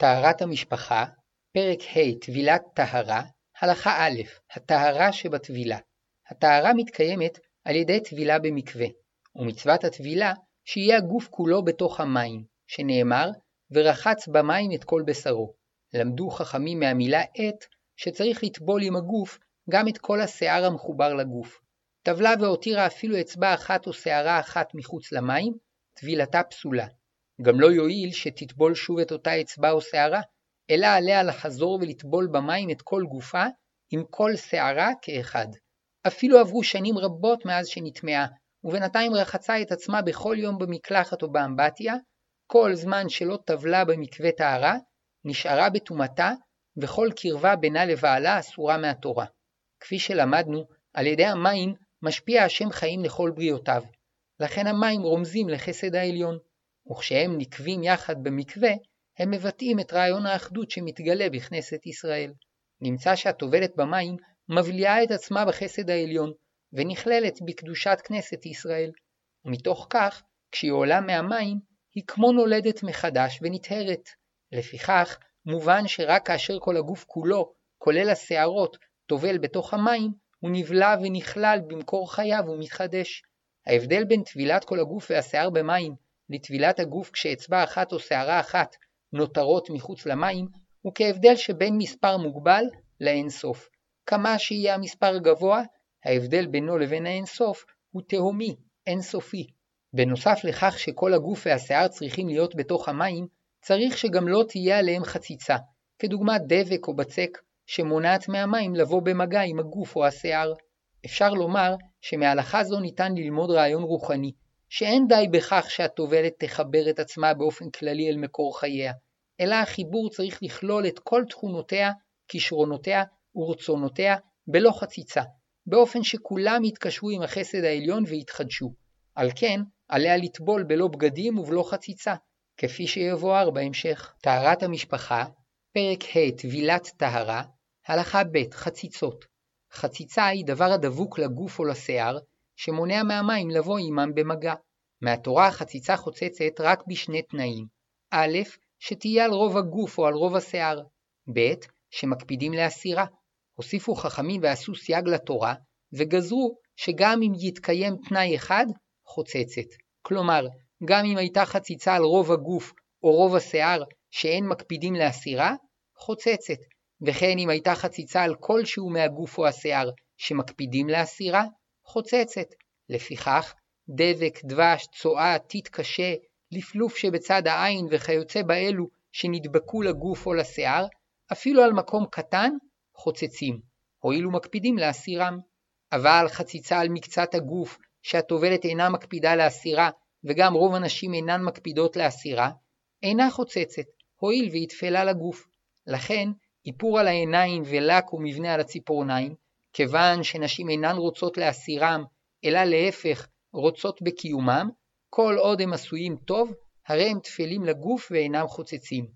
טהרת המשפחה, פרק ה' טבילת טהרה, הלכה א' הטהרה שבטבילה. הטהרה מתקיימת על ידי טבילה במקווה, ומצוות הטבילה שיהיה הגוף כולו בתוך המים, שנאמר ורחץ במים את כל בשרו. למדו חכמים מהמילה עת שצריך לטבול עם הגוף גם את כל השיער המחובר לגוף. טבלה והותירה אפילו אצבע אחת או שערה אחת מחוץ למים, טבילתה פסולה. גם לא יועיל שתטבול שוב את אותה אצבע או שערה, אלא עליה לחזור ולטבול במים את כל גופה, עם כל שערה כאחד. אפילו עברו שנים רבות מאז שנטמעה, ובינתיים רחצה את עצמה בכל יום במקלחת או באמבטיה, כל זמן שלא טבלה במקווה טהרה, נשארה בטומאתה, וכל קרבה בינה לבעלה אסורה מהתורה. כפי שלמדנו, על ידי המים משפיע השם חיים לכל בריאותיו. לכן המים רומזים לחסד העליון. וכשהם נקבים יחד במקווה, הם מבטאים את רעיון האחדות שמתגלה בכנסת ישראל. נמצא שהטובלת במים מבליעה את עצמה בחסד העליון, ונכללת בקדושת כנסת ישראל. ומתוך כך, כשהיא עולה מהמים, היא כמו נולדת מחדש ונטהרת. לפיכך, מובן שרק כאשר כל הגוף כולו, כולל השערות, טובל בתוך המים, הוא נבלע ונכלל במקור חייו ומתחדש. ההבדל בין טבילת כל הגוף והשיער במים לטבילת הגוף כשאצבע אחת או שערה אחת נותרות מחוץ למים, הוא כהבדל שבין מספר מוגבל לאינסוף. כמה שיהיה המספר גבוה, ההבדל בינו לבין האינסוף הוא תהומי, אינסופי. בנוסף לכך שכל הגוף והשיער צריכים להיות בתוך המים, צריך שגם לא תהיה עליהם חציצה, כדוגמת דבק או בצק, שמונעת מהמים לבוא במגע עם הגוף או השיער. אפשר לומר שמהלכה זו ניתן ללמוד רעיון רוחני, שאין די בכך שהטובלת תחבר את עצמה באופן כללי אל מקור חייה, אלא החיבור צריך לכלול את כל תכונותיה, כישרונותיה ורצונותיה בלא חציצה, באופן שכולם יתקשרו עם החסד העליון ויתחדשו. על כן, עליה לטבול בלא בגדים ובלא חציצה, כפי שיבואר בהמשך. טהרת המשפחה, פרק ה' טבילת טהרה, הלכה ב' חציצות. חציצה היא דבר הדבוק לגוף או לשיער, שמונע מהמים לבוא עמם במגע. מהתורה החציצה חוצצת רק בשני תנאים א', שתהיה על רוב הגוף או על רוב השיער, ב', שמקפידים להסירה. הוסיפו חכמים ועשו סייג לתורה, וגזרו שגם אם יתקיים תנאי אחד, חוצצת. כלומר, גם אם הייתה חציצה על רוב הגוף או רוב השיער שאין מקפידים להסירה, חוצצת. וכן אם הייתה חציצה על כלשהו מהגוף או השיער שמקפידים להסירה, חוצצת. לפיכך, דבק, דבש, צואה, טיט קשה, לפלוף שבצד העין וכיוצא באלו שנדבקו לגוף או לשיער, אפילו על מקום קטן, חוצצים, הואילו מקפידים להסירם. אבל חציצה על מקצת הגוף, שהטובלת אינה מקפידה להסירה, וגם רוב הנשים אינן מקפידות להסירה, אינה חוצצת, הואיל והיא תפלה לגוף. לכן, איפור על העיניים ולק ומבנה על הציפורניים, כיוון שנשים אינן רוצות להסירם, אלא להפך, רוצות בקיומם, כל עוד הם עשויים טוב, הרי הם תפלים לגוף ואינם חוצצים.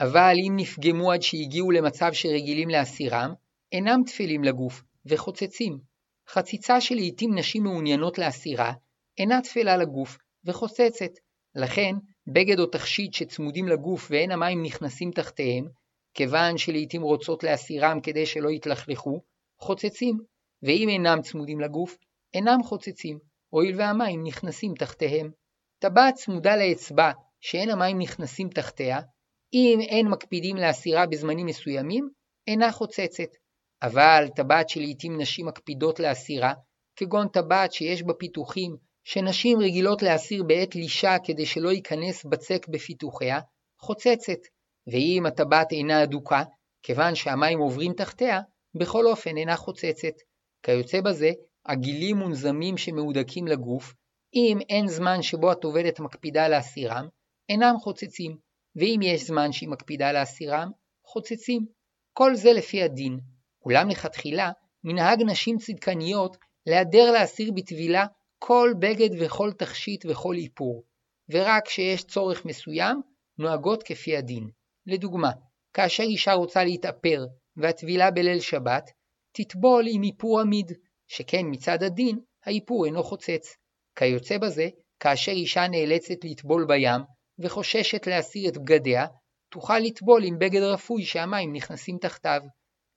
אבל אם נפגמו עד שהגיעו למצב שרגילים להסירם, אינם תפלים לגוף וחוצצים. חציצה שלעיתים נשים מעוניינות להסירה, אינה תפלה לגוף וחוצצת. לכן, בגד או תכשיט שצמודים לגוף ואין המים נכנסים תחתיהם, כיוון שלעיתים רוצות להסירם כדי שלא יתלכלכו, חוצצים, ואם אינם צמודים לגוף, אינם חוצצים, הואיל והמים נכנסים תחתיהם. טבעת צמודה לאצבע שאין המים נכנסים תחתיה, אם אין מקפידים להסירה בזמנים מסוימים, אינה חוצצת. אבל טבעת שלעיתים נשים מקפידות להסירה, כגון טבעת שיש בה פיתוחים שנשים רגילות להסיר בעת לישה כדי שלא ייכנס בצק בפיתוחיה, חוצצת. ואם הטבעת אינה אדוקה, כיוון שהמים עוברים תחתיה, בכל אופן אינה חוצצת. כיוצא בזה, עגילים מונזמים שמהודקים לגוף, אם אין זמן שבו הטובלת מקפידה להסירם, אינם חוצצים, ואם יש זמן שהיא מקפידה להסירם, חוצצים. כל זה לפי הדין. אולם לכתחילה, מנהג נשים צדקניות להדר להסיר בטבילה כל בגד וכל תכשיט וכל איפור, ורק כשיש צורך מסוים, נוהגות כפי הדין. לדוגמה, כאשר אישה רוצה להתאפר והטבילה בליל שבת, תטבול עם איפור עמיד, שכן מצד הדין האיפור אינו חוצץ. כיוצא בזה, כאשר אישה נאלצת לטבול בים וחוששת להסיר את בגדיה, תוכל לטבול עם בגד רפוי שהמים נכנסים תחתיו.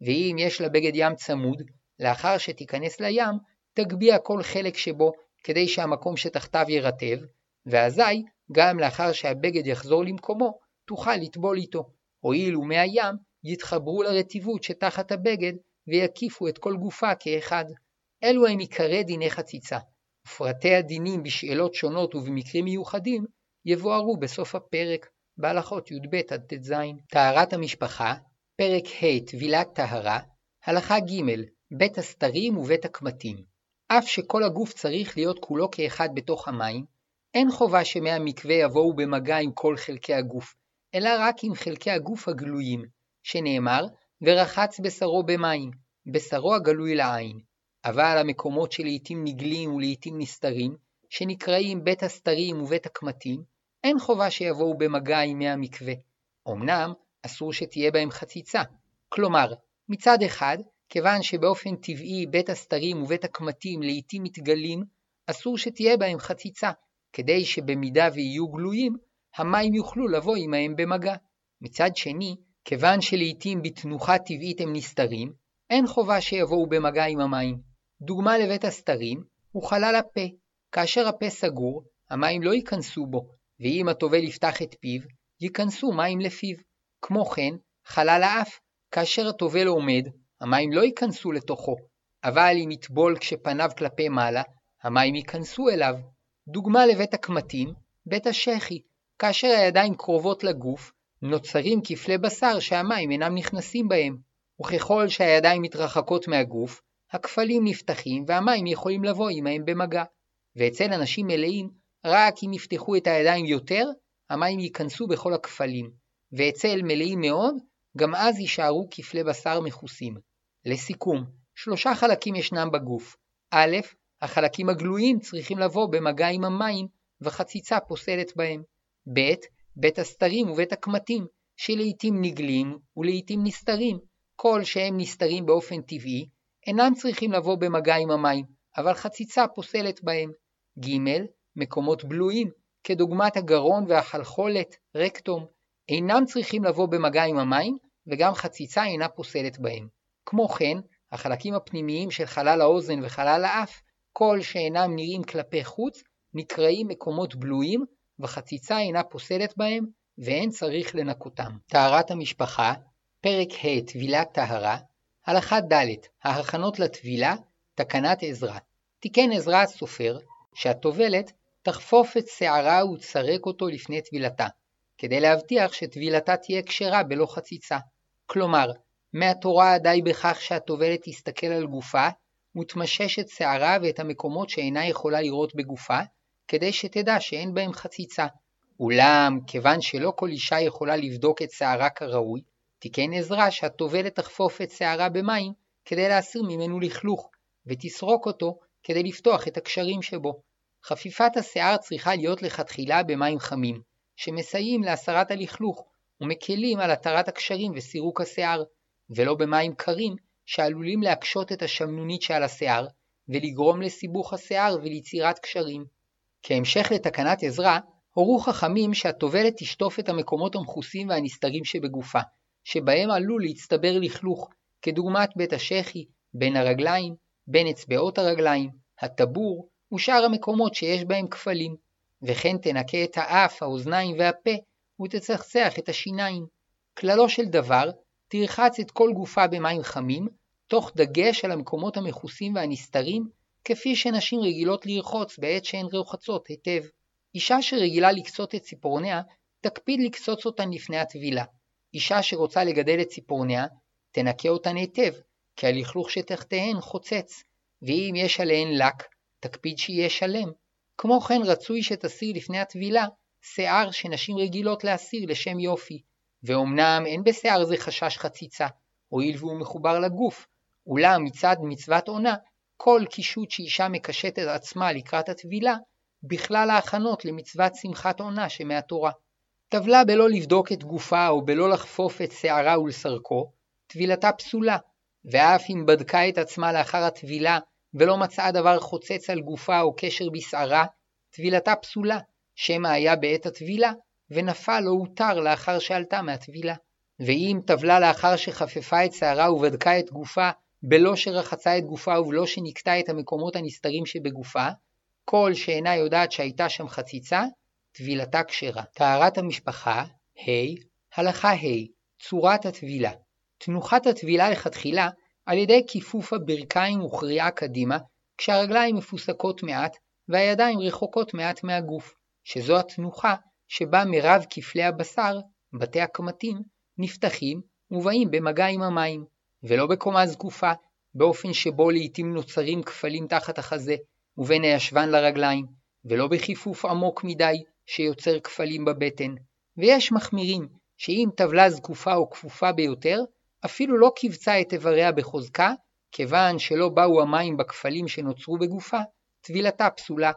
ואם יש לה בגד ים צמוד, לאחר שתיכנס לים, תגביה כל חלק שבו כדי שהמקום שתחתיו ירטב, ואזי, גם לאחר שהבגד יחזור למקומו, תוכל לטבול איתו, הואיל ומי הים יתחברו לרטיבות שתחת הבגד ויקיפו את כל גופה כאחד. אלו הם עיקרי דיני חציצה, ופרטי הדינים בשאלות שונות ובמקרים מיוחדים יבוארו בסוף הפרק בהלכות י"ב עד ט"ז. טהרת המשפחה, פרק ה' טבילת טהרה, הלכה ג' בית הסתרים ובית הקמטים. אף שכל הגוף צריך להיות כולו כאחד בתוך המים, אין חובה שמי המקווה יבואו במגע עם כל חלקי הגוף, אלא רק עם חלקי הגוף הגלויים, שנאמר, ורחץ בשרו במים, בשרו הגלוי לעין. אבל המקומות שלעיתים נגלים ולעיתים נסתרים, שנקראים בית הסתרים ובית הקמטים, אין חובה שיבואו במגע עם מי המקווה. אמנם, אסור שתהיה בהם חציצה. כלומר, מצד אחד, כיוון שבאופן טבעי בית הסתרים ובית הקמטים לעיתים מתגלים, אסור שתהיה בהם חציצה, כדי שבמידה ויהיו גלויים, המים יוכלו לבוא עמהם במגע. מצד שני, כיוון שלעיתים בתנוחה טבעית הם נסתרים, אין חובה שיבואו במגע עם המים. דוגמה לבית הסתרים הוא חלל הפה. כאשר הפה סגור, המים לא ייכנסו בו, ואם הטובל יפתח את פיו, ייכנסו מים לפיו. כמו כן, חלל האף, כאשר הטובל עומד, המים לא ייכנסו לתוכו, אבל אם יטבול כשפניו כלפי מעלה, המים ייכנסו אליו. דוגמה לבית הקמטים, בית השחי, כאשר הידיים קרובות לגוף, נוצרים כפלי בשר שהמים אינם נכנסים בהם, וככל שהידיים מתרחקות מהגוף, הכפלים נפתחים והמים יכולים לבוא עמהם במגע. ואצל אנשים מלאים, רק אם יפתחו את הידיים יותר, המים ייכנסו בכל הכפלים, ואצל מלאים מאוד, גם אז יישארו כפלי בשר מכוסים. לסיכום, שלושה חלקים ישנם בגוף. א', החלקים הגלויים צריכים לבוא במגע עם המים, וחציצה פוסלת בהם. ב', בית הסתרים ובית הקמטים, שלעיתים נגלים ולעיתים נסתרים. כל שהם נסתרים באופן טבעי, אינם צריכים לבוא במגע עם המים, אבל חציצה פוסלת בהם. ג. מקומות בלויים, כדוגמת הגרון והחלחולת, רקטום, אינם צריכים לבוא במגע עם המים, וגם חציצה אינה פוסלת בהם. כמו כן, החלקים הפנימיים של חלל האוזן וחלל האף, כל שאינם נראים כלפי חוץ, נקראים מקומות בלויים, וחציצה אינה פוסלת בהם, ואין צריך לנקותם. טהרת המשפחה, פרק ה' טבילת טהרה, הלכה ד' ההכנות לטבילה, תקנת עזרא. תיקן עזרא הסופר, שהטובלת תחפוף את שערה ותסרק אותו לפני טבילתה, כדי להבטיח שטבילתה תהיה כשרה בלא חציצה. כלומר, מהתורה די בכך שהטובלת תסתכל על גופה, ותמשש את שערה ואת המקומות שאינה יכולה לראות בגופה, כדי שתדע שאין בהם חציצה. אולם, כיוון שלא כל אישה יכולה לבדוק את שערה כראוי, תיקן עזרא שהטובלת תחפוף את שערה במים כדי להסיר ממנו לכלוך, ותסרוק אותו כדי לפתוח את הקשרים שבו. חפיפת השיער צריכה להיות לכתחילה במים חמים, שמסייעים להסרת הלכלוך, ומקלים על התרת הקשרים וסירוק השיער, ולא במים קרים, שעלולים להקשות את השמנונית שעל השיער, ולגרום לסיבוך השיער וליצירת קשרים. כהמשך לתקנת עזרא, הורו חכמים שהטובלת תשטוף את המקומות המכוסים והנסתרים שבגופה, שבהם עלול להצטבר לכלוך, כדוגמת בית השחי, בין הרגליים, בין אצבעות הרגליים, הטבור ושאר המקומות שיש בהם כפלים, וכן תנקה את האף, האוזניים והפה, ותצחצח את השיניים. כללו של דבר, תרחץ את כל גופה במים חמים, תוך דגש על המקומות המכוסים והנסתרים, כפי שנשים רגילות לרחוץ בעת שהן רוחצות היטב. אישה שרגילה לקצות את ציפורניה, תקפיד לקצוץ אותן לפני הטבילה. אישה שרוצה לגדל את ציפורניה, תנקה אותן היטב, כי הלכלוך שתחתיהן חוצץ, ואם יש עליהן לק, תקפיד שיהיה שלם. כמו כן רצוי שתסיר לפני הטבילה שיער שנשים רגילות להסיר לשם יופי, ואומנם אין בשיער זה חשש חציצה, הואיל והוא מחובר לגוף, אולם מצד מצוות עונה, כל קישוט שאישה מקשטת עצמה לקראת הטבילה, בכלל ההכנות למצוות שמחת עונה שמהתורה. טבלה בלא לבדוק את גופה או בלא לחפוף את שערה ולסרקו, טבילתה פסולה, ואף אם בדקה את עצמה לאחר הטבילה ולא מצאה דבר חוצץ על גופה או קשר בשערה, טבילתה פסולה, שמא היה בעת הטבילה ונפל או הותר לאחר שעלתה מהטבילה. ואם טבלה לאחר שחפפה את שערה ובדקה את גופה, בלא שרחצה את גופה ובלא שנקטה את המקומות הנסתרים שבגופה, כל שאינה יודעת שהייתה שם חציצה, טבילתה כשרה. טהרת המשפחה, ה', הלכה ה', צורת הטבילה. תנוחת הטבילה לכתחילה על ידי כיפוף הברכיים וקריאה קדימה, כשהרגליים מפוסקות מעט והידיים רחוקות מעט מהגוף, שזו התנוחה שבה מרב כפלי הבשר, בתי הקמטים, נפתחים ובאים במגע עם המים, ולא בקומה זקופה, באופן שבו לעתים נוצרים כפלים תחת החזה, ובין הישבן לרגליים, ולא בכיפוף עמוק מדי, שיוצר כפלים בבטן. ויש מחמירים, שאם טבלה זקופה או כפופה ביותר, אפילו לא קיבצה את איבריה בחוזקה, כיוון שלא באו המים בכפלים שנוצרו בגופה, טבילתה פסולה.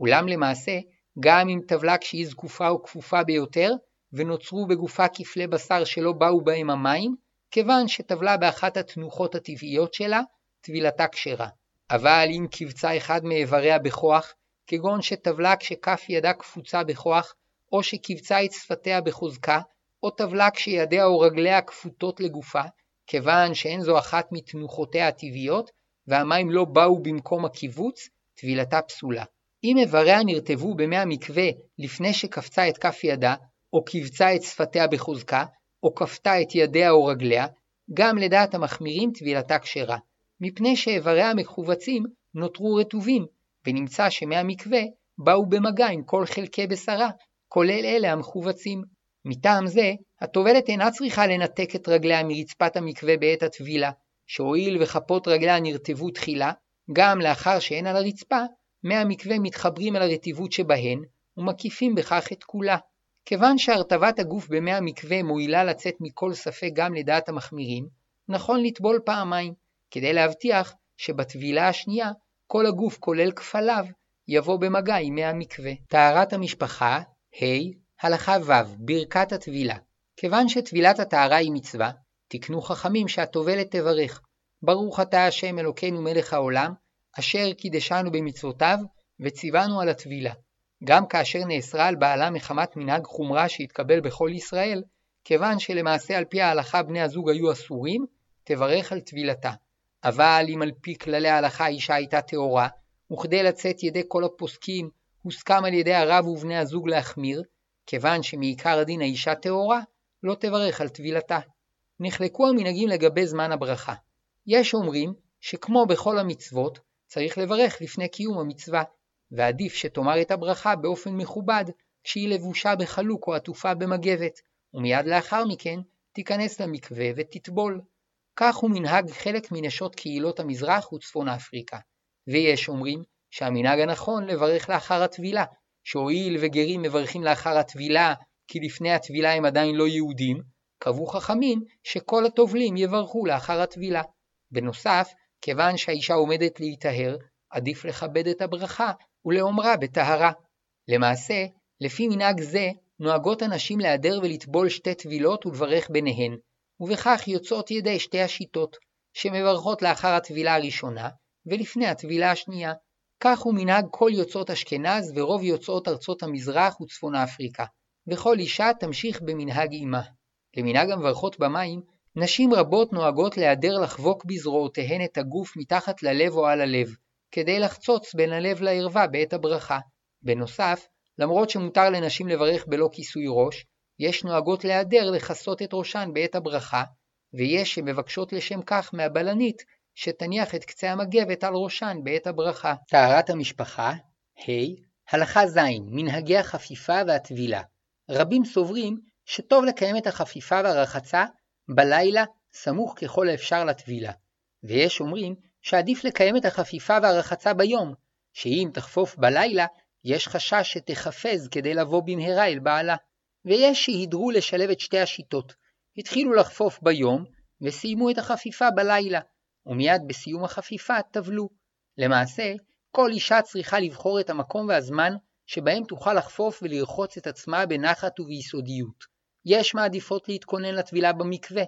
אולם למעשה, גם אם טבלה כשהיא זקופה או כפופה ביותר, ונוצרו בגופה כפלי בשר שלא באו בהם המים, כיוון שטבלה באחת התנוחות הטבעיות שלה, טבילתה כשרה. אבל אם קיבצה אחד מאיבריה בכוח, כגון שטבלה כשכף ידה קפוצה בכוח, או שקיבצה את שפתיה בחוזקה, או טבלה כשידיה או רגליה כפותות לגופה, כיוון שאין זו אחת מתנוחותיה הטבעיות, והמים לא באו במקום הקיבוץ, טבילתה פסולה. אם איבריה נרטבו במי המקווה לפני שקפצה את כף ידה, או קיבצה את שפתיה בחוזקה, או כפתה את ידיה או רגליה, גם לדעת המחמירים טבילתה כשרה, מפני שאיבריה המכווצים נותרו רטובים, ונמצא שמי המקווה באו במגע עם כל חלקי בשרה, כולל אלה המכווצים. מטעם זה, הטובלת אינה צריכה לנתק את רגליה מרצפת המקווה בעת הטבילה, שהואיל וכפות רגליה נרטבו תחילה, גם לאחר שאין על הרצפה, מי המקווה מתחברים אל הרטיבות שבהן, ומקיפים בכך את כולה. כיוון שהרטבת הגוף במי המקווה מועילה לצאת מכל ספק גם לדעת המחמירים, נכון לטבול פעמיים, כדי להבטיח שבטבילה השנייה כל הגוף כולל כפליו יבוא במגע עם מי המקווה. טהרת המשפחה, ה', הלכה ו', ברכת הטבילה. כיוון שטבילת הטהרה היא מצווה, תקנו חכמים שהטובלת תברך. ברוך אתה השם אלוקינו מלך העולם, אשר קידשנו במצוותיו, וציוונו על הטבילה. גם כאשר נאסרה על בעלה מחמת מנהג חומרה שהתקבל בכל ישראל, כיוון שלמעשה על פי ההלכה בני הזוג היו אסורים, תברך על טבילתה. אבל אם על פי כללי ההלכה האישה הייתה טהורה, וכדי לצאת ידי כל הפוסקים הוסכם על ידי הרב ובני הזוג להחמיר, כיוון שמעיקר הדין האישה טהורה, לא תברך על טבילתה. נחלקו המנהגים לגבי זמן הברכה. יש אומרים שכמו בכל המצוות, צריך לברך לפני קיום המצווה, ועדיף שתאמר את הברכה באופן מכובד כשהיא לבושה בחלוק או עטופה במגבת, ומיד לאחר מכן תיכנס למקווה ותטבול. כך הוא מנהג חלק מנשות קהילות המזרח וצפון אפריקה. ויש אומרים שהמנהג הנכון לברך לאחר הטבילה, שהואיל וגרים מברכים לאחר הטבילה כי לפני הטבילה הם עדיין לא יהודים, קבעו חכמים שכל הטובלים יברכו לאחר הטבילה. בנוסף, כיוון שהאישה עומדת להיטהר, עדיף לכבד את הברכה ולאומרה בטהרה. למעשה, לפי מנהג זה, נוהגות הנשים להיעדר ולטבול שתי טבילות ולברך ביניהן, ובכך יוצאות ידי שתי השיטות, שמברכות לאחר הטבילה הראשונה, ולפני הטבילה השנייה. כך הוא מנהג כל יוצאות אשכנז ורוב יוצאות ארצות המזרח וצפון אפריקה, וכל אישה תמשיך במנהג אימה. למנהג המברכות במים, נשים רבות נוהגות להיעדר לחבוק בזרועותיהן את הגוף מתחת ללב או על הלב, כדי לחצוץ בין הלב לערווה בעת הברכה. בנוסף, למרות שמותר לנשים לברך בלא כיסוי ראש, יש נוהגות להיעדר לכסות את ראשן בעת הברכה, ויש שמבקשות לשם כך מהבלנית שתניח את קצה המגבת על ראשן בעת הברכה. טהרת המשפחה, ה. הלכה ז. מנהגי החפיפה והטבילה. רבים סוברים שטוב לקיים את החפיפה והרחצה בלילה סמוך ככל האפשר לטבילה, ויש אומרים שעדיף לקיים את החפיפה והרחצה ביום, שאם תחפוף בלילה, יש חשש שתחפז כדי לבוא במהרה אל בעלה. ויש שהידרו לשלב את שתי השיטות. התחילו לחפוף ביום, וסיימו את החפיפה בלילה, ומיד בסיום החפיפה טבלו. למעשה, כל אישה צריכה לבחור את המקום והזמן שבהם תוכל לחפוף ולרחוץ את עצמה בנחת וביסודיות. יש מעדיפות להתכונן לטבילה במקווה,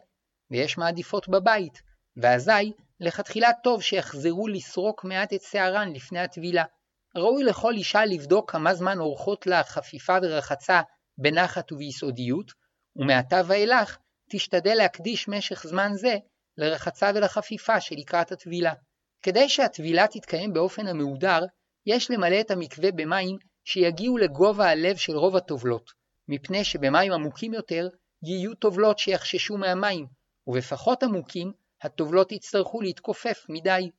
ויש מעדיפות בבית, ואזי לכתחילה טוב שיחזרו לסרוק מעט את שערן לפני הטבילה. ראוי לכל אישה לבדוק כמה זמן אורחות לה חפיפה ורחצה בנחת וביסודיות, ומעתה ואילך תשתדל להקדיש משך זמן זה לרחצה ולחפיפה שלקראת הטבילה. כדי שהטבילה תתקיים באופן המהודר, יש למלא את המקווה במים שיגיעו לגובה הלב של רוב הטובלות, מפני שבמים עמוקים יותר יהיו טובלות שיחששו מהמים, ובפחות עמוקים הטובלות יצטרכו להתכופף מדי.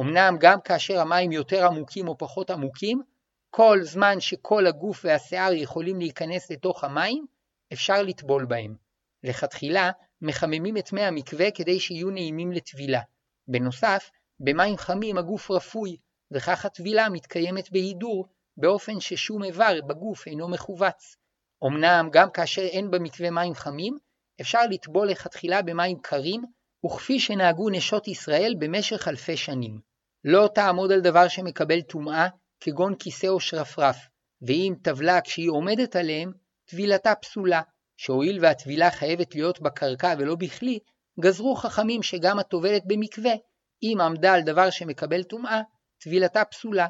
אמנם גם כאשר המים יותר עמוקים או פחות עמוקים, כל זמן שכל הגוף והשיער יכולים להיכנס לתוך המים, אפשר לטבול בהם. לכתחילה, מחממים את מי המקווה כדי שיהיו נעימים לטבילה. בנוסף, במים חמים הגוף רפוי, וכך הטבילה מתקיימת בהידור, באופן ששום איבר בגוף אינו מכווץ. אמנם גם כאשר אין במקווה מים חמים, אפשר לטבול לכתחילה במים קרים, וכפי שנהגו נשות ישראל במשך אלפי שנים. לא תעמוד על דבר שמקבל טומאה, כגון כיסא או שרפרף, ואם טבלה כשהיא עומדת עליהם, טבילתה פסולה, שהואיל והטבילה חייבת להיות בקרקע ולא בכלי, גזרו חכמים שגם הטובלת במקווה, אם עמדה על דבר שמקבל טומאה, טבילתה פסולה.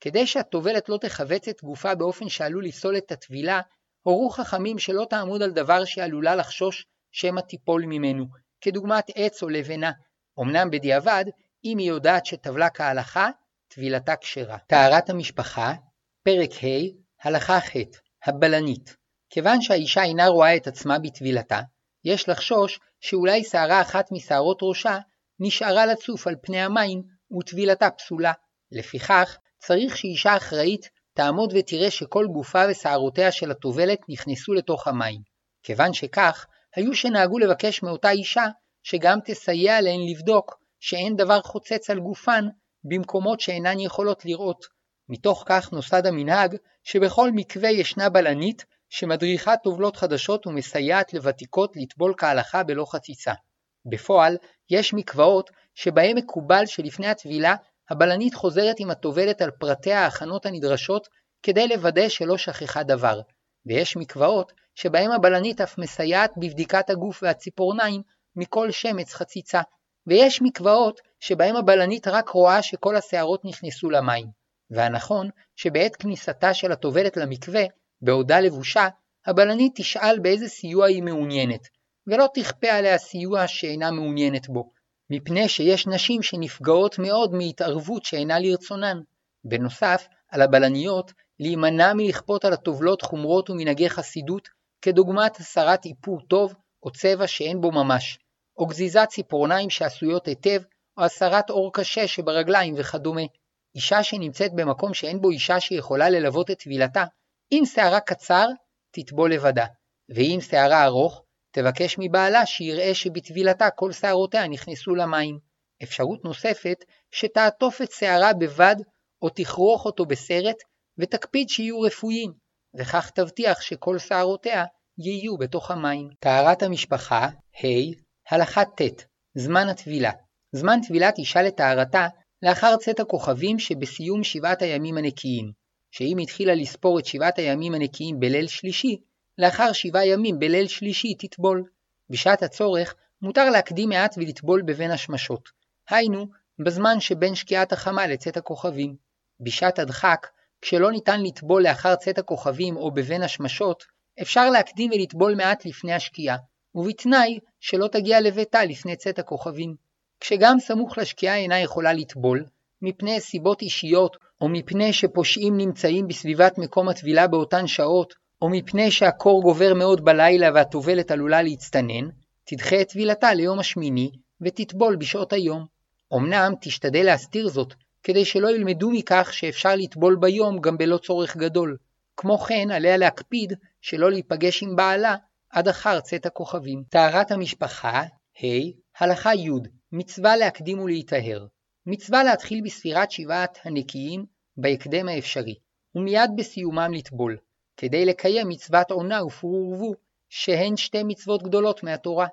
כדי שהטובלת לא תכווץ את גופה באופן שעלול לפסול את הטבילה, הורו חכמים שלא תעמוד על דבר שעלולה לחשוש שמא תיפול ממנו, כדוגמת עץ או לבנה. אמנם בדיעבד, אם היא יודעת שטבלה כהלכה, טבילתה כשרה. טהרת המשפחה, פרק ה', הלכה ח', הבלנית. כיוון שהאישה אינה רואה את עצמה בטבילתה, יש לחשוש שאולי שערה אחת משערות ראשה נשארה לצוף על פני המים וטבילתה פסולה. לפיכך, צריך שאישה אחראית תעמוד ותראה שכל גופה ושערותיה של הטובלת נכנסו לתוך המים. כיוון שכך, היו שנהגו לבקש מאותה אישה שגם תסייע להן לבדוק שאין דבר חוצץ על גופן במקומות שאינן יכולות לראות. מתוך כך נוסד המנהג שבכל מקווה ישנה בלנית שמדריכה טובלות חדשות ומסייעת לוותיקות לטבול כהלכה בלא חציצה. בפועל, יש מקוואות שבהם מקובל שלפני הטבילה הבלנית חוזרת עם הטובלת על פרטי ההכנות הנדרשות כדי לוודא שלא שכחה דבר, ויש מקוואות שבהם הבלנית אף מסייעת בבדיקת הגוף והציפורניים מכל שמץ חציצה, ויש מקוואות שבהם הבלנית רק רואה שכל השערות נכנסו למים, והנכון שבעת כניסתה של הטובלת למקווה, בעודה לבושה, הבלנית תשאל באיזה סיוע היא מעוניינת, ולא תכפה עליה סיוע שאינה מעוניינת בו, מפני שיש נשים שנפגעות מאוד מהתערבות שאינה לרצונן. בנוסף, על הבלניות להימנע מלכפות על הטובלות חומרות ומנהגי חסידות, כדוגמת הסרת איפור טוב או צבע שאין בו ממש, או גזיזת ציפורניים שעשויות היטב, או הסרת עור קשה שברגליים וכדומה. אישה שנמצאת במקום שאין בו אישה שיכולה ללוות את טבילתה, אם שערה קצר, תטבול לבדה, ואם שערה ארוך, תבקש מבעלה שיראה שבטבילתה כל שערותיה נכנסו למים. אפשרות נוספת, שתעטוף את שערה בבד או תכרוך אותו בסרט ותקפיד שיהיו רפואיים, וכך תבטיח שכל שערותיה יהיו בתוך המים. טהרת המשפחה, ה. הלכה ט' זמן הטבילה. זמן טבילת אישה לטהרתה לאחר צאת הכוכבים שבסיום שבעת הימים הנקיים, שאם התחילה לספור את שבעת הימים הנקיים בליל שלישי, לאחר שבעה ימים בליל שלישי תטבול. בשעת הצורך מותר להקדים מעט ולטבול בבין השמשות, היינו, בזמן שבין שקיעת החמה לצאת הכוכבים. בשעת הדחק, כשלא ניתן לטבול לאחר צאת הכוכבים או בבין השמשות, אפשר להקדים ולטבול מעט לפני השקיעה, ובתנאי שלא תגיע לביתה לפני צאת הכוכבים. כשגם סמוך לשקיעה אינה יכולה לטבול, מפני סיבות אישיות, או מפני שפושעים נמצאים בסביבת מקום הטבילה באותן שעות, או מפני שהקור גובר מאוד בלילה והטובלת עלולה להצטנן, תדחה את טבילתה ליום השמיני, ותטבול בשעות היום. אמנם תשתדל להסתיר זאת, כדי שלא ילמדו מכך שאפשר לטבול ביום גם בלא צורך גדול. כמו כן, עליה להקפיד שלא להיפגש עם בעלה עד אחר צאת הכוכבים. טהרת המשפחה, ה. הלכה י' מצווה להקדים ולהיטהר. מצווה להתחיל בספירת שבעת הנקיים בהקדם האפשרי, ומיד בסיומם לטבול, כדי לקיים מצוות עונה ופרו ורבו, שהן שתי מצוות גדולות מהתורה.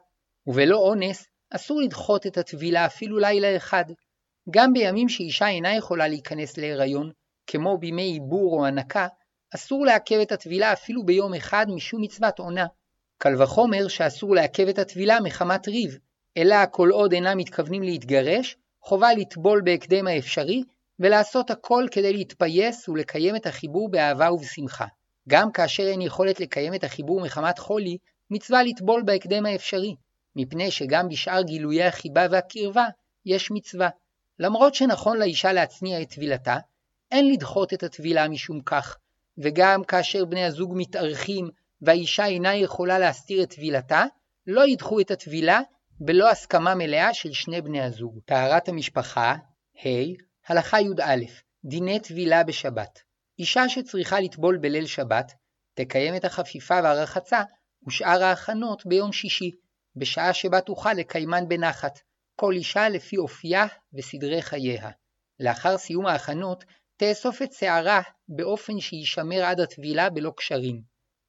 ובלא אונס, אסור לדחות את הטבילה אפילו לילה אחד. גם בימים שאישה אינה יכולה להיכנס להיריון, כמו בימי עיבור או הנקה, אסור לעכב את הטבילה אפילו ביום אחד משום מצוות עונה. קל וחומר שאסור לעכב את הטבילה מחמת ריב, אלא כל עוד אינם מתכוונים להתגרש, חובה לטבול בהקדם האפשרי, ולעשות הכל כדי להתפייס ולקיים את החיבור באהבה ובשמחה. גם כאשר אין יכולת לקיים את החיבור מחמת חולי, מצווה לטבול בהקדם האפשרי, מפני שגם בשאר גילויי החיבה והקרבה יש מצווה. למרות שנכון לאישה להצניע את טבילתה, אין לדחות את הטבילה משום כך, וגם כאשר בני הזוג מתארחים והאישה אינה יכולה להסתיר את טבילתה, לא ידחו את הטבילה בלא הסכמה מלאה של שני בני הזוג. טהרת המשפחה, ה. הלכה י"א דיני טבילה בשבת. אישה שצריכה לטבול בליל שבת, תקיים את החפיפה והרחצה ושאר ההכנות ביום שישי, בשעה שבה תוכל לקיימן בנחת, כל אישה לפי אופייה וסדרי חייה. לאחר סיום ההכנות, תאסוף את שערה באופן שישמר עד הטבילה בלא קשרים.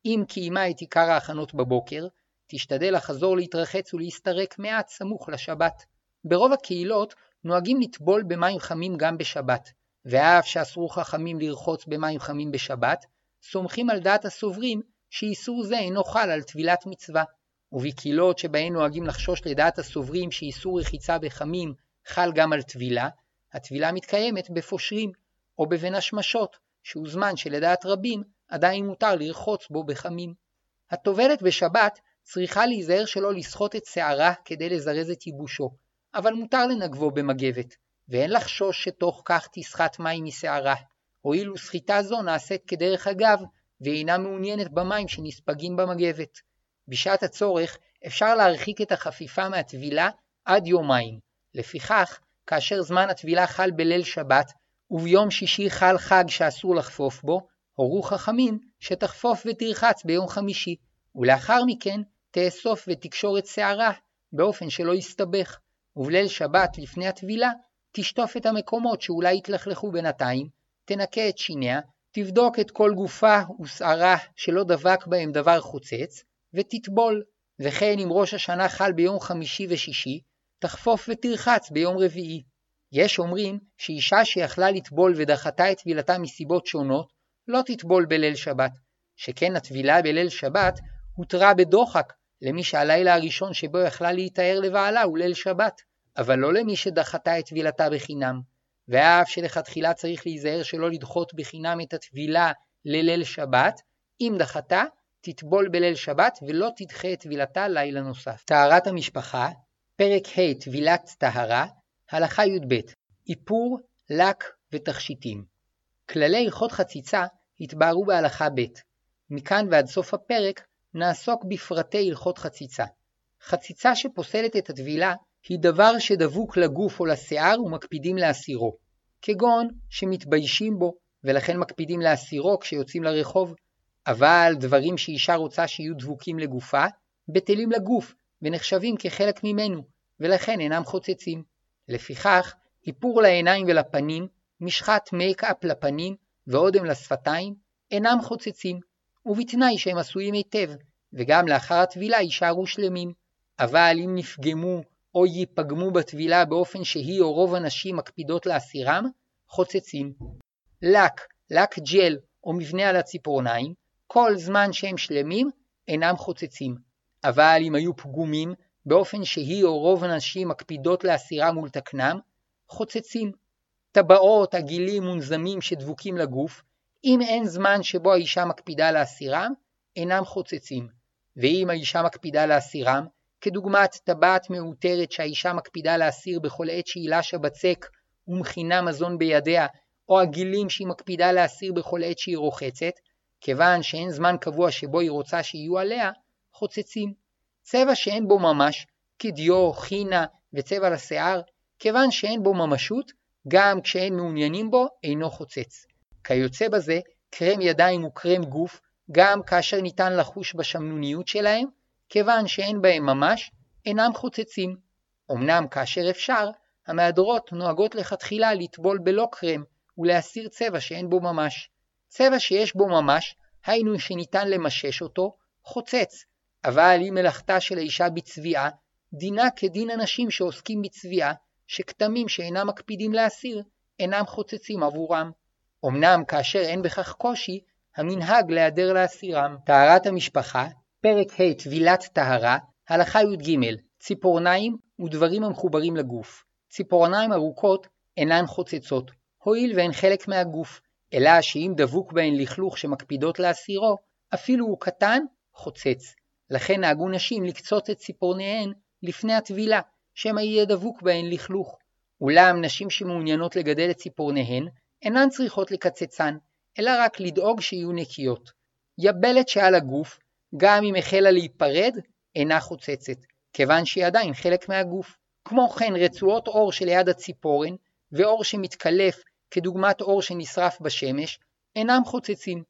אם קיימה את עיקר ההכנות בבוקר, תשתדל לחזור להתרחץ ולהסתרק מעט סמוך לשבת. ברוב הקהילות נוהגים לטבול במים חמים גם בשבת, ואף שאסרו חכמים לרחוץ במים חמים בשבת, סומכים על דעת הסוברים שאיסור זה אינו חל על טבילת מצווה. ובקהילות שבהן נוהגים לחשוש לדעת הסוברים שאיסור רחיצה בחמים חל גם על טבילה, הטבילה מתקיימת בפושרים, או בבין השמשות, שהוא זמן שלדעת רבים עדיין מותר לרחוץ בו בחמים. הטובלת בשבת צריכה להיזהר שלא לסחוט את שערה כדי לזרז את ייבושו, אבל מותר לנגבו במגבת, ואין לחשוש שתוך כך תסחט מים משערה, הואיל וסחיטה זו נעשית כדרך אגב, ואינה מעוניינת במים שנספגים במגבת. בשעת הצורך אפשר להרחיק את החפיפה מהטבילה עד יומיים. לפיכך, כאשר זמן הטבילה חל בליל שבת, וביום שישי חל חג שאסור לחפוף בו, הורו חכמים שתחפוף ותרחץ ביום חמישי, ולאחר מכן תאסוף ותקשור את שערה באופן שלא יסתבך, ובליל שבת לפני הטבילה תשטוף את המקומות שאולי יתלכלכו בינתיים, תנקה את שיניה, תבדוק את כל גופה ושערה שלא דבק בהם דבר חוצץ, ותטבול, וכן אם ראש השנה חל ביום חמישי ושישי, תחפוף ותרחץ ביום רביעי. יש אומרים שאישה שיכלה לטבול ודחתה את טבילתה מסיבות שונות, לא תטבול בליל שבת, שכן הטבילה בליל שבת הותרה בדוחק למי שהלילה הראשון שבו יכלה להיטהר לבעלה הוא ליל שבת, אבל לא למי שדחתה את טבילתה בחינם. ואף שלכתחילה צריך להיזהר שלא לדחות בחינם את הטבילה לליל שבת, אם דחתה, תטבול בליל שבת ולא תדחה את טבילתה לילה נוסף. טהרת המשפחה, פרק ה' טבילת טהרה, הלכה י"ב איפור, לק ותכשיטים. כללי הלכות חציצה התבהרו בהלכה ב'. מכאן ועד סוף הפרק נעסוק בפרטי הלכות חציצה. חציצה שפוסלת את הטבילה היא דבר שדבוק לגוף או לשיער ומקפידים להסירו, כגון שמתביישים בו ולכן מקפידים להסירו כשיוצאים לרחוב, אבל דברים שאישה רוצה שיהיו דבוקים לגופה, בטלים לגוף ונחשבים כחלק ממנו, ולכן אינם חוצצים. לפיכך, איפור לעיניים ולפנים, משחת מייקאפ לפנים ואודם לשפתיים, אינם חוצצים, ובתנאי שהם עשויים היטב, וגם לאחר הטבילה יישארו שלמים. אבל אם נפגמו או ייפגמו בטבילה באופן שהיא או רוב הנשים מקפידות להסירם, חוצצים. לק, לק ג'ל או מבנה על הציפורניים, כל זמן שהם שלמים, אינם חוצצים. אבל אם היו פגומים, באופן שהיא או רוב הנשים מקפידות להסירם ולתקנם, חוצצים. טבעות, עגילים, מונזמים שדבוקים לגוף, אם אין זמן שבו האישה מקפידה להסירם, אינם חוצצים. ואם האישה מקפידה להסירם, כדוגמת טבעת מאותרת שהאישה מקפידה להסיר בכל עת שהיא לשה בצק ומכינה מזון בידיה, או הגילים שהיא מקפידה להסיר בכל עת שהיא רוחצת, כיוון שאין זמן קבוע שבו היא רוצה שיהיו עליה, חוצצים. צבע שאין בו ממש, כדיו, חינה וצבע לשיער, כיוון שאין בו ממשות, גם כשאין מעוניינים בו, אינו חוצץ. כיוצא בזה, קרם ידיים וקרם גוף, גם כאשר ניתן לחוש בשמנוניות שלהם, כיוון שאין בהם ממש, אינם חוצצים. אמנם כאשר אפשר, המהדורות נוהגות לכתחילה לטבול בלא קרם ולהסיר צבע שאין בו ממש. צבע שיש בו ממש, היינו שניתן למשש אותו, חוצץ, אבל אם מלאכתה של האישה בצביעה, דינה כדין אנשים שעוסקים בצביעה, שכתמים שאינם מקפידים להסיר, אינם חוצצים עבורם. אמנם כאשר אין בכך קושי, המנהג להיעדר להסירם. טהרת המשפחה, פרק ה' טבילת טהרה, הלכה י"ג ציפורניים ודברים המחוברים לגוף. ציפורניים ארוכות אינן חוצצות, הואיל והן חלק מהגוף, אלא שאם דבוק בהן לכלוך שמקפידות להסירו, אפילו הוא קטן, חוצץ. לכן נהגו נשים לקצוץ את ציפורניהן לפני הטבילה, שמא יהיה דבוק בהן לכלוך. אולם נשים שמעוניינות לגדל את ציפורניהן, אינן צריכות לקצצן, אלא רק לדאוג שיהיו נקיות. יבלת שעל הגוף, גם אם החלה להיפרד, אינה חוצצת, כיוון שהיא עדיין חלק מהגוף. כמו כן רצועות אור שליד הציפורן, ואור שמתקלף כדוגמת אור שנשרף בשמש, אינם חוצצים.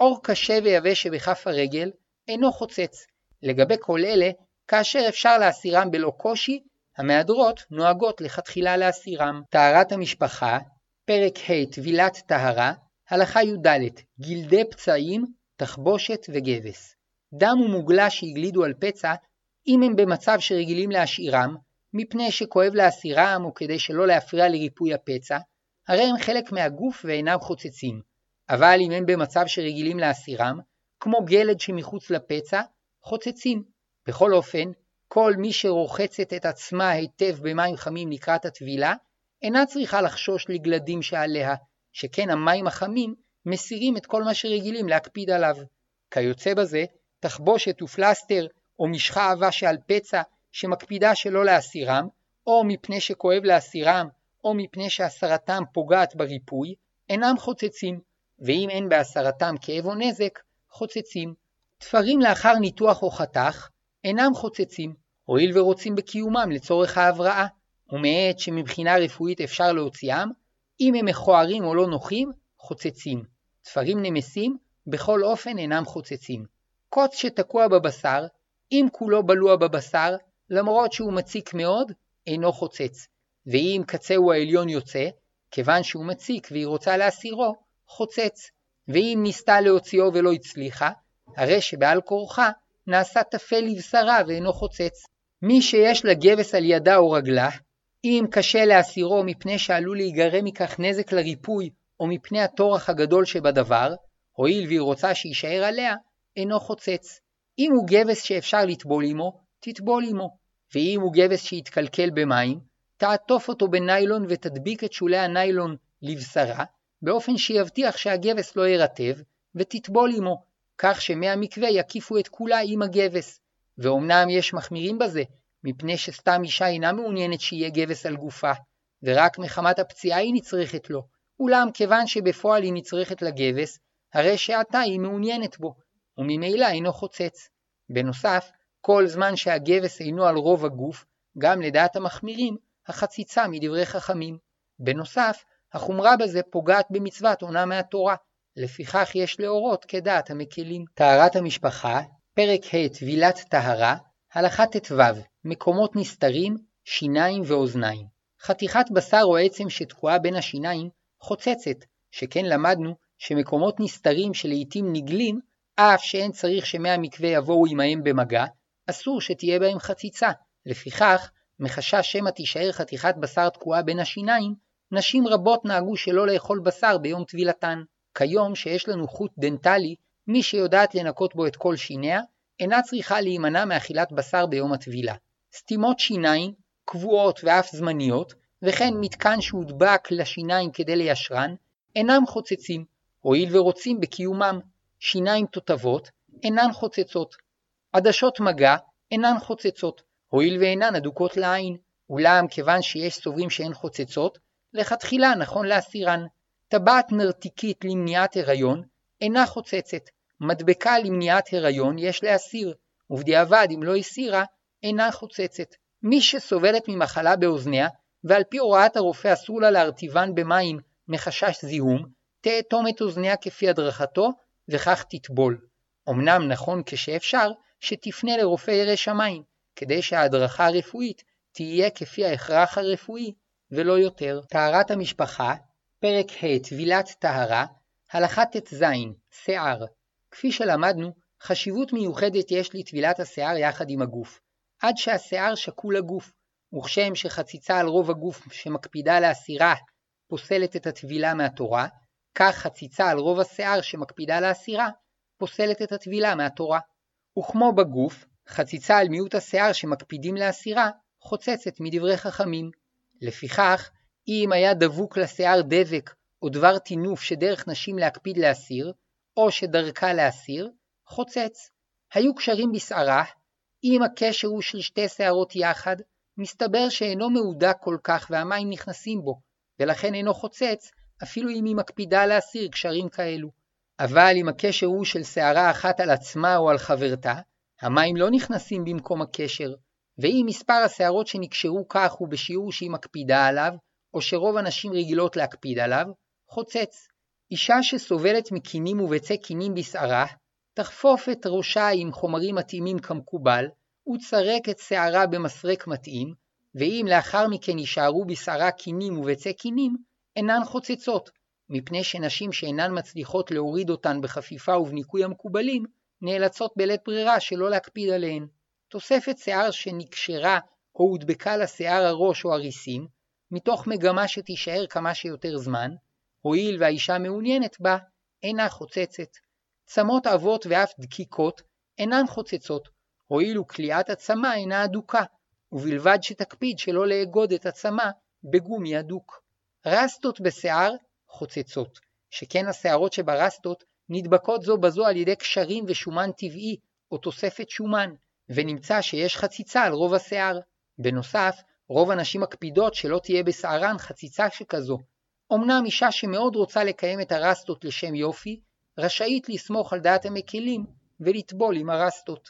אור קשה ויבש שבכף הרגל אינו חוצץ. לגבי כל אלה, כאשר אפשר להסירם בלא קושי, המהדרות נוהגות לכתחילה להסירם. טהרת המשפחה, פרק ה' טבילת טהרה, הלכה י"ד גלדי פצעים, תחבושת וגבס. דם ומוגלה שהגלידו על פצע, אם הם במצב שרגילים להשאירם, מפני שכואב להסירם או כדי שלא להפריע לריפוי הפצע, הרי הם חלק מהגוף ואינם חוצצים. אבל אם הם במצב שרגילים להסירם, כמו גלד שמחוץ לפצע, חוצצים. בכל אופן, כל מי שרוחצת את עצמה היטב במים חמים לקראת הטבילה, אינה צריכה לחשוש לגלדים שעליה, שכן המים החמים מסירים את כל מה שרגילים להקפיד עליו. כיוצא בזה, תחבושת ופלסטר או משחה עבה שעל פצע שמקפידה שלא להסירם, או מפני שכואב להסירם, או מפני שהסרתם פוגעת בריפוי, אינם חוצצים, ואם אין בהסרתם כאב או נזק, חוצצים. תפרים לאחר ניתוח או חתך אינם חוצצים, הואיל ורוצים בקיומם לצורך ההבראה, ומעת שמבחינה רפואית אפשר להוציאם, אם הם מכוערים או לא נוחים, חוצצים. תפרים נמסים בכל אופן אינם חוצצים. קוץ שתקוע בבשר, אם כולו בלוע בבשר, למרות שהוא מציק מאוד, אינו חוצץ. ואם קצהו העליון יוצא, כיוון שהוא מציק והיא רוצה להסירו, חוצץ. ואם ניסתה להוציאו ולא הצליחה, הרי שבעל כורחה נעשה טפל לבשרה ואינו חוצץ. מי שיש לה גבס על ידה או רגלה, אם קשה להסירו מפני שעלול להיגרם מכך נזק לריפוי או מפני הטורח הגדול שבדבר, הואיל והיא רוצה שיישאר עליה, אינו חוצץ. אם הוא גבס שאפשר לטבול עמו, תטבול עמו, ואם הוא גבס שיתקלקל במים, תעטוף אותו בניילון ותדביק את שולי הניילון לבשרה, באופן שיבטיח שהגבס לא ירטב, ותטבול עמו, כך שמי המקווה יקיפו את כולה עם הגבס. ואומנם יש מחמירים בזה, מפני שסתם אישה אינה מעוניינת שיהיה גבס על גופה, ורק מחמת הפציעה היא נצרכת לו, אולם כיוון שבפועל היא נצרכת לגבס, הרי שעתה היא מעוניינת בו, וממילא אינו חוצץ. בנוסף, כל זמן שהגבס אינו על רוב הגוף, גם לדעת המחמירים, החציצה מדברי חכמים. בנוסף, החומרה בזה פוגעת במצוות עונה מהתורה, לפיכך יש להורות כדעת המקלים. טהרת המשפחה, פרק ה' טבילת טהרה, הלכה ט"ו מקומות נסתרים, שיניים ואוזניים. חתיכת בשר או עצם שתקועה בין השיניים חוצצת, שכן למדנו שמקומות נסתרים שלעיתים נגלים, אף שאין צריך שמי המקווה יבואו עמהם במגע, אסור שתהיה בהם חציצה. לפיכך, מחשש שמא תישאר חתיכת בשר תקועה בין השיניים, נשים רבות נהגו שלא לאכול בשר ביום טבילתן. כיום שיש לנו חוט דנטלי, מי שיודעת לנקות בו את כל שיניה, אינה צריכה להימנע מאכילת בשר ביום הטבילה. סתימות שיניים, קבועות ואף זמניות, וכן מתקן שהודבק לשיניים כדי ליישרן, אינם חוצצים, הואיל ורוצים בקיומם. שיניים תותבות אינן חוצצות. עדשות מגע אינן חוצצות, הואיל ואינן אדוקות לעין, אולם כיוון שיש סוברים שהן חוצצות, לכתחילה נכון להסירן. טבעת נרתיקית למניעת הריון אינה חוצצת, מדבקה למניעת הריון יש להסיר, ובדיעבד אם לא הסירה, אינה חוצצת. מי שסובלת ממחלה באוזניה, ועל פי הוראת הרופא אסור לה להרטיבן במים מחשש זיהום, תאטום את אוזניה כפי הדרכתו, וכך תטבול. אמנם נכון כשאפשר, שתפנה לרופא ירא שמיים, כדי שההדרכה הרפואית תהיה כפי ההכרח הרפואי, ולא יותר. טהרת המשפחה, פרק ה' טבילת טהרה, הלכה ט"ז שיער. כפי שלמדנו, חשיבות מיוחדת יש לטבילת השיער יחד עם הגוף, עד שהשיער שקול לגוף, וכשם שחציצה על רוב הגוף שמקפידה להסירה פוסלת את הטבילה מהתורה, כך חציצה על רוב השיער שמקפידה להסירה פוסלת את הטבילה מהתורה. וכמו בגוף, חציצה על מיעוט השיער שמקפידים להסירה חוצצת מדברי חכמים. לפיכך, אם היה דבוק לשיער דבק או דבר טינוף שדרך נשים להקפיד להסיר, או שדרכה להסיר, חוצץ. היו קשרים בשערה, אם הקשר הוא של שתי שערות יחד, מסתבר שאינו מהודק כל כך והמים נכנסים בו, ולכן אינו חוצץ, אפילו אם היא מקפידה להסיר קשרים כאלו. אבל אם הקשר הוא של שערה אחת על עצמה או על חברתה, המים לא נכנסים במקום הקשר, ואם מספר השערות שנקשרו כך הוא בשיעור שהיא מקפידה עליו, או שרוב הנשים רגילות להקפיד עליו, חוצץ. אישה שסובלת מקינים וביצי קינים בשערה, תחפוף את ראשה עם חומרים מתאימים כמקובל, וצרק את שערה במסרק מתאים, ואם לאחר מכן יישארו בשערה קינים וביצי קינים, אינן חוצצות, מפני שנשים שאינן מצליחות להוריד אותן בחפיפה ובניקוי המקובלים, נאלצות בלית ברירה שלא להקפיד עליהן. תוספת שיער שנקשרה או הודבקה לשיער הראש או הריסים, מתוך מגמה שתישאר כמה שיותר זמן, הואיל והאישה מעוניינת בה, אינה חוצצת. צמות אבות ואף דקיקות אינן חוצצות, הואיל וכליאת הצמה אינה אדוקה, ובלבד שתקפיד שלא לאגוד את הצמה בגומי הדוק. רסטות בשיער חוצצות, שכן השערות שברסטות נדבקות זו בזו על ידי קשרים ושומן טבעי או תוספת שומן, ונמצא שיש חציצה על רוב השיער. בנוסף, רוב הנשים מקפידות שלא תהיה בשערן חציצה שכזו. אמנם אישה שמאוד רוצה לקיים את הרסטות לשם יופי, רשאית לסמוך על דעת המקלים ולטבול עם הרסטות.